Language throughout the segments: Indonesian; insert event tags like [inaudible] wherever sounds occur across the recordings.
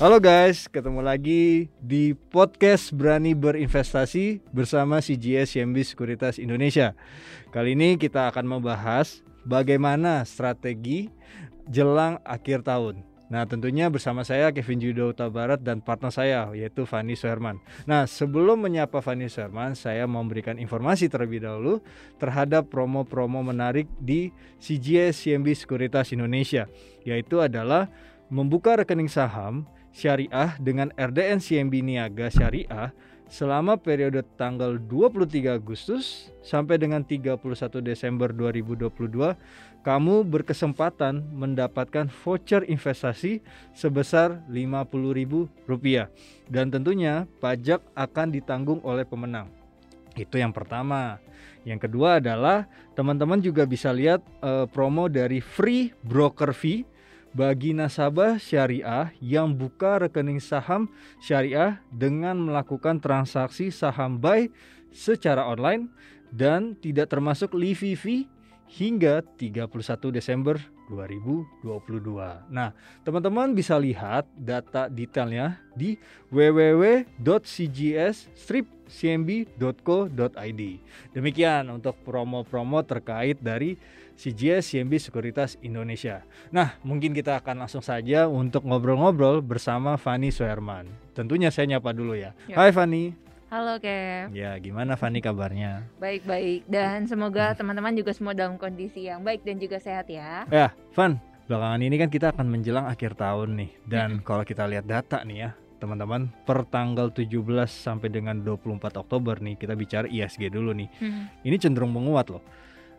Halo guys, ketemu lagi di podcast Berani Berinvestasi bersama CGS CMB Sekuritas Indonesia. Kali ini kita akan membahas bagaimana strategi jelang akhir tahun. Nah tentunya bersama saya Kevin Judo Barat dan partner saya yaitu Fanny Suherman. Nah sebelum menyapa Fanny Suherman saya memberikan informasi terlebih dahulu terhadap promo-promo menarik di CGS CMB Sekuritas Indonesia yaitu adalah membuka rekening saham syariah dengan RDN CMB Niaga Syariah selama periode tanggal 23 Agustus sampai dengan 31 Desember 2022 kamu berkesempatan mendapatkan voucher investasi sebesar Rp50.000 dan tentunya pajak akan ditanggung oleh pemenang. Itu yang pertama. Yang kedua adalah teman-teman juga bisa lihat uh, promo dari free broker fee bagi nasabah syariah yang buka rekening saham syariah dengan melakukan transaksi saham buy secara online dan tidak termasuk living fee hingga 31 Desember 2022. Nah, teman-teman bisa lihat data detailnya di www.cgs-cmb.co.id. Demikian untuk promo-promo terkait dari CGS CMB Sekuritas Indonesia. Nah, mungkin kita akan langsung saja untuk ngobrol-ngobrol bersama Fani Suherman. Tentunya saya nyapa dulu ya. Yuk. Hai Fani. Halo Kev. Ya, gimana Fani kabarnya? Baik-baik dan semoga teman-teman juga semua dalam kondisi yang baik dan juga sehat ya. Ya, Fan, belakangan ini kan kita akan menjelang akhir tahun nih dan hmm. kalau kita lihat data nih ya, teman-teman per tanggal 17 sampai dengan 24 Oktober nih kita bicara ISG dulu nih. Hmm. Ini cenderung menguat loh.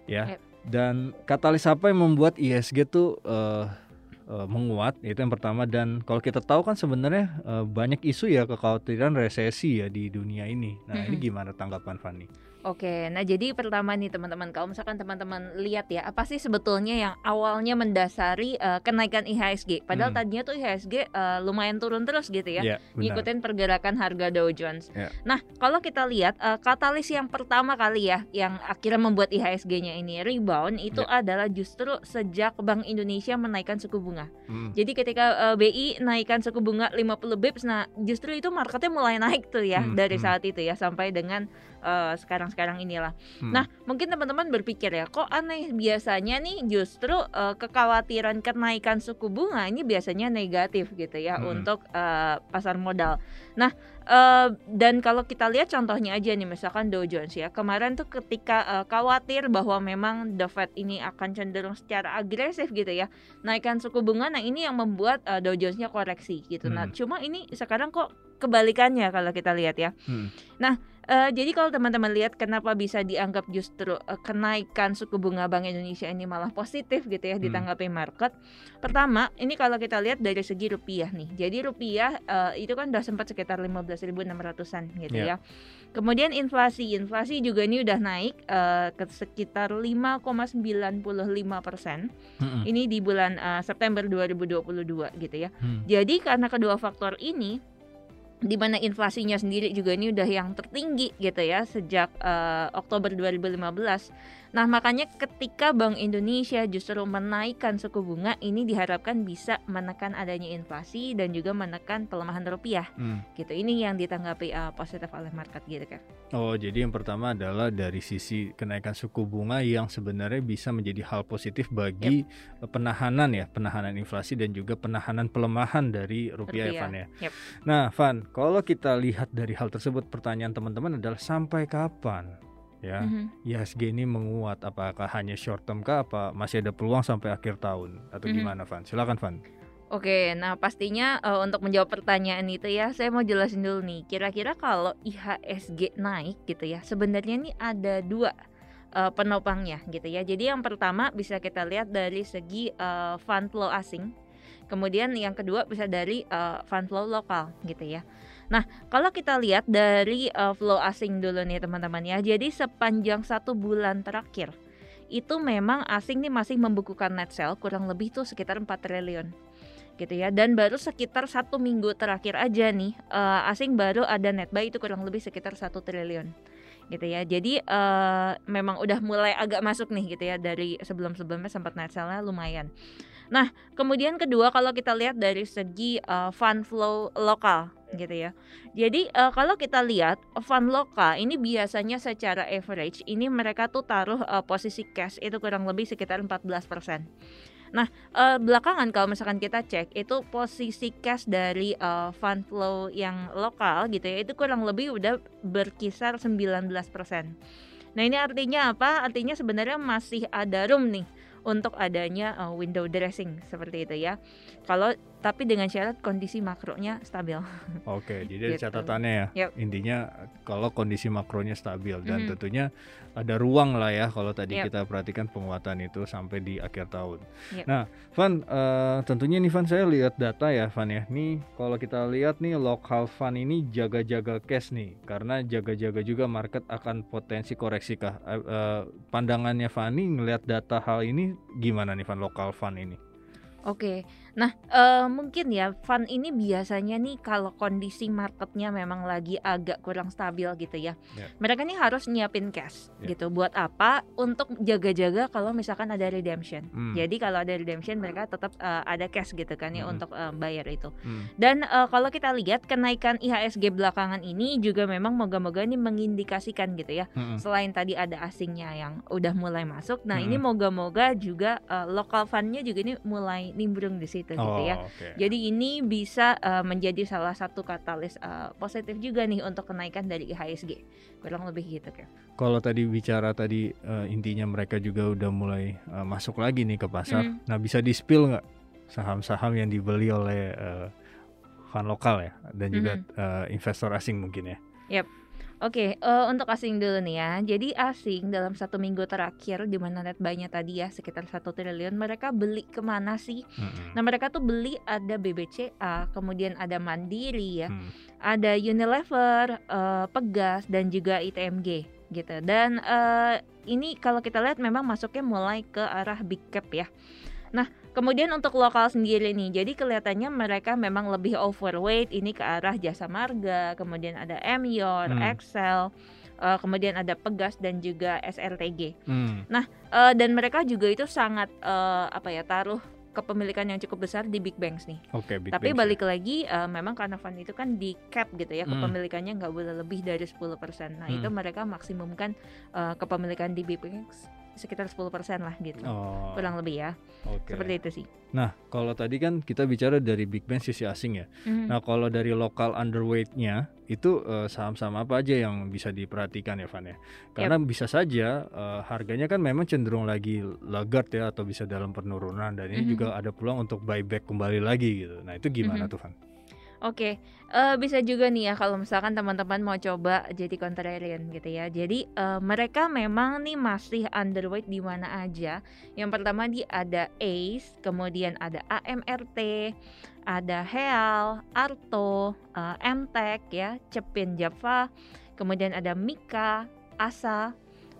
Ya. Yep dan katalis apa yang membuat ISG tuh uh, uh, menguat itu yang pertama dan kalau kita tahu kan sebenarnya uh, banyak isu ya kekhawatiran resesi ya di dunia ini. Nah, mm -hmm. ini gimana tanggapan Fanny? Oke, nah jadi pertama nih teman-teman, kalau misalkan teman-teman lihat ya, apa sih sebetulnya yang awalnya mendasari uh, kenaikan IHSG? Padahal hmm. tadinya tuh IHSG uh, lumayan turun terus gitu ya, yeah, ngikutin pergerakan harga Dow Jones. Yeah. Nah, kalau kita lihat uh, katalis yang pertama kali ya, yang akhirnya membuat IHSG-nya ini rebound itu yeah. adalah justru sejak Bank Indonesia menaikkan suku bunga. Hmm. Jadi ketika uh, BI naikkan suku bunga 50 bips, nah justru itu marketnya mulai naik tuh ya hmm. dari hmm. saat itu ya sampai dengan uh, sekarang-sekarang inilah. Hmm. Nah, mungkin teman-teman berpikir ya, kok aneh biasanya nih justru uh, kekhawatiran kenaikan suku bunga ini biasanya negatif gitu ya hmm. untuk uh, pasar modal. Nah, uh, dan kalau kita lihat contohnya aja nih misalkan Dow Jones ya. Kemarin tuh ketika uh, khawatir bahwa memang The Fed ini akan cenderung secara agresif gitu ya, naikkan suku bunga. Nah, ini yang membuat uh, Dow Jones-nya koreksi gitu. Nah, hmm. Nah, cuma ini sekarang kok kebalikannya kalau kita lihat ya. Hmm. Nah, Uh, jadi kalau teman-teman lihat kenapa bisa dianggap justru uh, kenaikan suku bunga Bank Indonesia ini malah positif gitu ya hmm. ditanggapi market. Pertama, ini kalau kita lihat dari segi rupiah nih. Jadi rupiah uh, itu kan udah sempat sekitar 15.600-an gitu yeah. ya. Kemudian inflasi, inflasi juga ini udah naik uh, ke sekitar 5,95 persen. Hmm. Ini di bulan uh, September 2022 gitu ya. Hmm. Jadi karena kedua faktor ini di mana inflasinya sendiri juga ini udah yang tertinggi gitu ya sejak uh, Oktober 2015 Nah, makanya ketika Bank Indonesia justru menaikkan suku bunga ini diharapkan bisa menekan adanya inflasi dan juga menekan pelemahan rupiah. Hmm. Gitu. Ini yang ditanggapi uh, positif oleh market gitu kan. Oh, jadi yang pertama adalah dari sisi kenaikan suku bunga yang sebenarnya bisa menjadi hal positif bagi yep. penahanan ya, penahanan inflasi dan juga penahanan pelemahan dari rupiah, rupiah. ya Van ya. Yep. Nah, Van, kalau kita lihat dari hal tersebut pertanyaan teman-teman adalah sampai kapan ya mm-hmm. IHSG ini menguat apakah hanya short term kah apa masih ada peluang sampai akhir tahun atau mm-hmm. gimana Van silakan Van Oke, nah pastinya uh, untuk menjawab pertanyaan itu ya, saya mau jelasin dulu nih. Kira-kira kalau IHSG naik gitu ya, sebenarnya ini ada dua uh, penopangnya gitu ya. Jadi yang pertama bisa kita lihat dari segi uh, fund flow asing, kemudian yang kedua bisa dari uh, fund flow lokal gitu ya. Nah, kalau kita lihat dari uh, flow asing dulu nih teman-teman ya. Jadi sepanjang satu bulan terakhir itu memang asing nih masih membukukan net sale kurang lebih tuh sekitar 4 triliun gitu ya. Dan baru sekitar satu minggu terakhir aja nih uh, asing baru ada net buy itu kurang lebih sekitar satu triliun gitu ya. Jadi uh, memang udah mulai agak masuk nih gitu ya dari sebelum sebelumnya sempat net sale-nya lumayan. Nah, kemudian kedua kalau kita lihat dari segi uh, fund flow lokal gitu ya. Jadi uh, kalau kita lihat fund lokal ini biasanya secara average ini mereka tuh taruh uh, posisi cash itu kurang lebih sekitar 14%. Nah, uh, belakangan kalau misalkan kita cek itu posisi cash dari uh, fund flow yang lokal gitu ya, itu kurang lebih udah berkisar 19%. Nah, ini artinya apa? Artinya sebenarnya masih ada room nih untuk adanya uh, window dressing seperti itu ya. Kalau tapi dengan syarat kondisi makronya stabil. [laughs] Oke, jadi gitu. catatannya ya. Yep. Intinya kalau kondisi makronya stabil dan mm -hmm. tentunya ada ruang lah ya kalau tadi yep. kita perhatikan penguatan itu sampai di akhir tahun. Yep. Nah, Van uh, tentunya nih Van saya lihat data ya Van ya. Nih kalau kita lihat nih local fund ini jaga-jaga cash nih karena jaga-jaga juga market akan potensi koreksi kah. Uh, uh, pandangannya Van nih ngelihat data hal ini gimana nih Van local fund ini? Oke, Nah, uh, mungkin ya fund ini biasanya nih kalau kondisi marketnya memang lagi agak kurang stabil gitu ya. Yeah. Mereka nih harus nyiapin cash yeah. gitu. Buat apa? Untuk jaga-jaga kalau misalkan ada redemption. Mm. Jadi kalau ada redemption mereka tetap uh, ada cash gitu kan ya mm. untuk uh, bayar itu. Mm. Dan uh, kalau kita lihat kenaikan IHSG belakangan ini juga memang moga-moga ini mengindikasikan gitu ya. Mm. Selain tadi ada asingnya yang udah mulai masuk, nah mm. ini moga-moga juga uh, lokal fundnya juga ini mulai nimbrung di sini gitu oh, gitu ya. Okay. Jadi ini bisa uh, menjadi salah satu katalis uh, positif juga nih untuk kenaikan dari IHSG. Kurang lebih gitu kan. Kalau tadi bicara tadi uh, intinya mereka juga udah mulai uh, masuk lagi nih ke pasar. Mm. Nah, bisa di-spill nggak saham-saham yang dibeli oleh uh, fund lokal ya dan juga mm -hmm. uh, investor asing mungkin ya. Yep. Oke, uh, untuk asing dulu nih ya. Jadi asing dalam satu minggu terakhir di mana net buy-nya tadi ya sekitar satu triliun, mereka beli ke mana sih? Mm-hmm. Nah mereka tuh beli ada BBCA, kemudian ada Mandiri ya, mm. ada Unilever, uh, Pegas dan juga ITMG gitu. Dan uh, ini kalau kita lihat memang masuknya mulai ke arah big cap ya. Nah, kemudian untuk lokal sendiri nih, jadi kelihatannya mereka memang lebih overweight ini ke arah jasa marga, kemudian ada Emior, hmm. Excel, uh, kemudian ada Pegas dan juga SRTG. Hmm. Nah, uh, dan mereka juga itu sangat uh, apa ya taruh kepemilikan yang cukup besar di big banks nih. Oke, okay, Tapi balik ya. lagi uh, memang karena fund itu kan di cap gitu ya, hmm. kepemilikannya nggak boleh lebih dari 10%. Nah, hmm. itu mereka maksimumkan uh, kepemilikan di big banks sekitar 10% lah gitu. Oh. Kurang lebih ya. Okay. Seperti itu sih. Nah, kalau tadi kan kita bicara dari big bank sisi asing ya. Mm-hmm. Nah, kalau dari lokal underweight-nya itu uh, saham-saham apa aja yang bisa diperhatikan ya, Van ya? Karena yep. bisa saja uh, harganya kan memang cenderung lagi laggard ya atau bisa dalam penurunan dan ini mm-hmm. juga ada peluang untuk buyback kembali lagi gitu. Nah, itu gimana mm-hmm. tuh, Van? Oke, uh, bisa juga nih ya kalau misalkan teman-teman mau coba jadi contrarian gitu ya. Jadi uh, mereka memang nih masih underweight di mana aja. Yang pertama di ada ACE, kemudian ada AMRT, ada Heal, Arto, uh, MTEK ya, Cepin Java, kemudian ada Mika, Asa,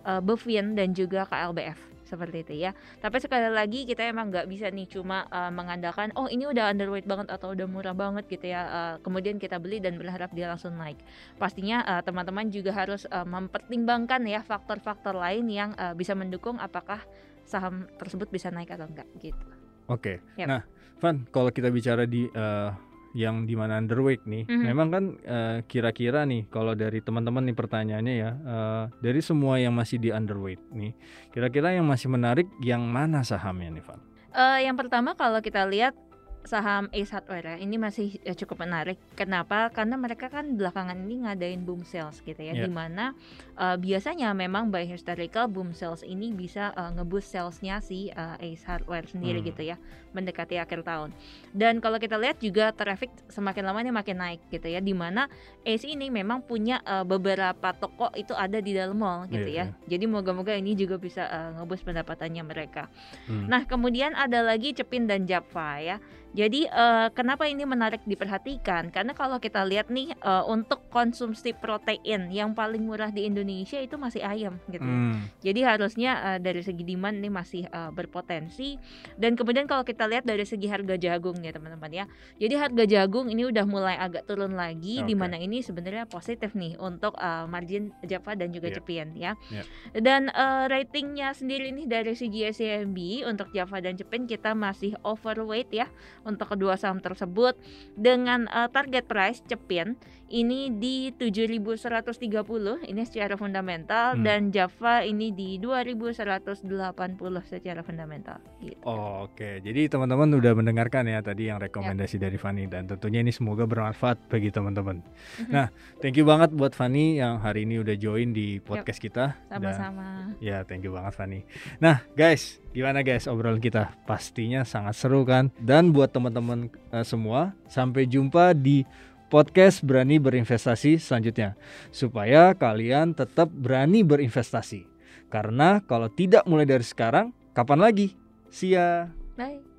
uh, Bevin dan juga KLBF seperti itu ya. Tapi sekali lagi kita emang nggak bisa nih cuma uh, mengandalkan oh ini udah underweight banget atau udah murah banget gitu ya. Uh, kemudian kita beli dan berharap dia langsung naik. Pastinya uh, teman-teman juga harus uh, mempertimbangkan ya faktor-faktor lain yang uh, bisa mendukung apakah saham tersebut bisa naik atau enggak gitu. Oke. Okay. Yep. Nah, Van, kalau kita bicara di uh, yang di mana underweight nih. Mm-hmm. Memang kan uh, kira-kira nih kalau dari teman-teman nih pertanyaannya ya, uh, dari semua yang masih di underweight nih, kira-kira yang masih menarik yang mana sahamnya nih, Van? Uh, yang pertama kalau kita lihat saham Ace Hardware ya, ini masih ya, cukup menarik. Kenapa? Karena mereka kan belakangan ini ngadain boom sales gitu ya, yeah. di mana uh, biasanya memang by historical boom sales ini bisa uh, ngeboost salesnya si uh, Ace Hardware sendiri hmm. gitu ya, mendekati akhir tahun. Dan kalau kita lihat juga traffic semakin lama ini makin naik gitu ya, di mana Ace ini memang punya uh, beberapa toko itu ada di dalam mall gitu yeah, ya. Yeah. Jadi moga-moga ini juga bisa uh, ngeboost pendapatannya mereka. Hmm. Nah kemudian ada lagi Cepin dan Java ya Jadi uh, kenapa ini menarik diperhatikan? Karena kalau kita lihat nih uh, untuk konsumsi protein yang paling murah di Indonesia itu masih ayam gitu. Hmm. Jadi harusnya uh, dari segi demand ini masih uh, berpotensi. Dan kemudian kalau kita lihat dari segi harga jagung ya teman-teman ya. Jadi harga jagung ini udah mulai agak turun lagi okay. di mana ini sebenarnya positif nih untuk uh, margin Java dan juga yeah. Cepian ya. Yeah. Dan uh, ratingnya sendiri nih dari segi SCMB untuk Java dan Cepian kita masih overweight ya untuk kedua saham tersebut dengan uh, target price Cepin ini di 7130 ini secara fundamental hmm. dan Java ini di 2180 secara fundamental gitu. Oh, oke. Okay. Jadi teman-teman udah mendengarkan ya tadi yang rekomendasi yep. dari Fani dan tentunya ini semoga bermanfaat bagi teman-teman. Mm-hmm. Nah, thank you banget buat Fani yang hari ini udah join di podcast yep. kita. Sama-sama. Ya, thank you banget Fani. Nah, guys, gimana guys obrolan kita? Pastinya sangat seru kan? Dan buat teman-teman uh, semua, sampai jumpa di podcast Berani Berinvestasi selanjutnya supaya kalian tetap berani berinvestasi. Karena kalau tidak mulai dari sekarang, kapan lagi? See ya. Bye.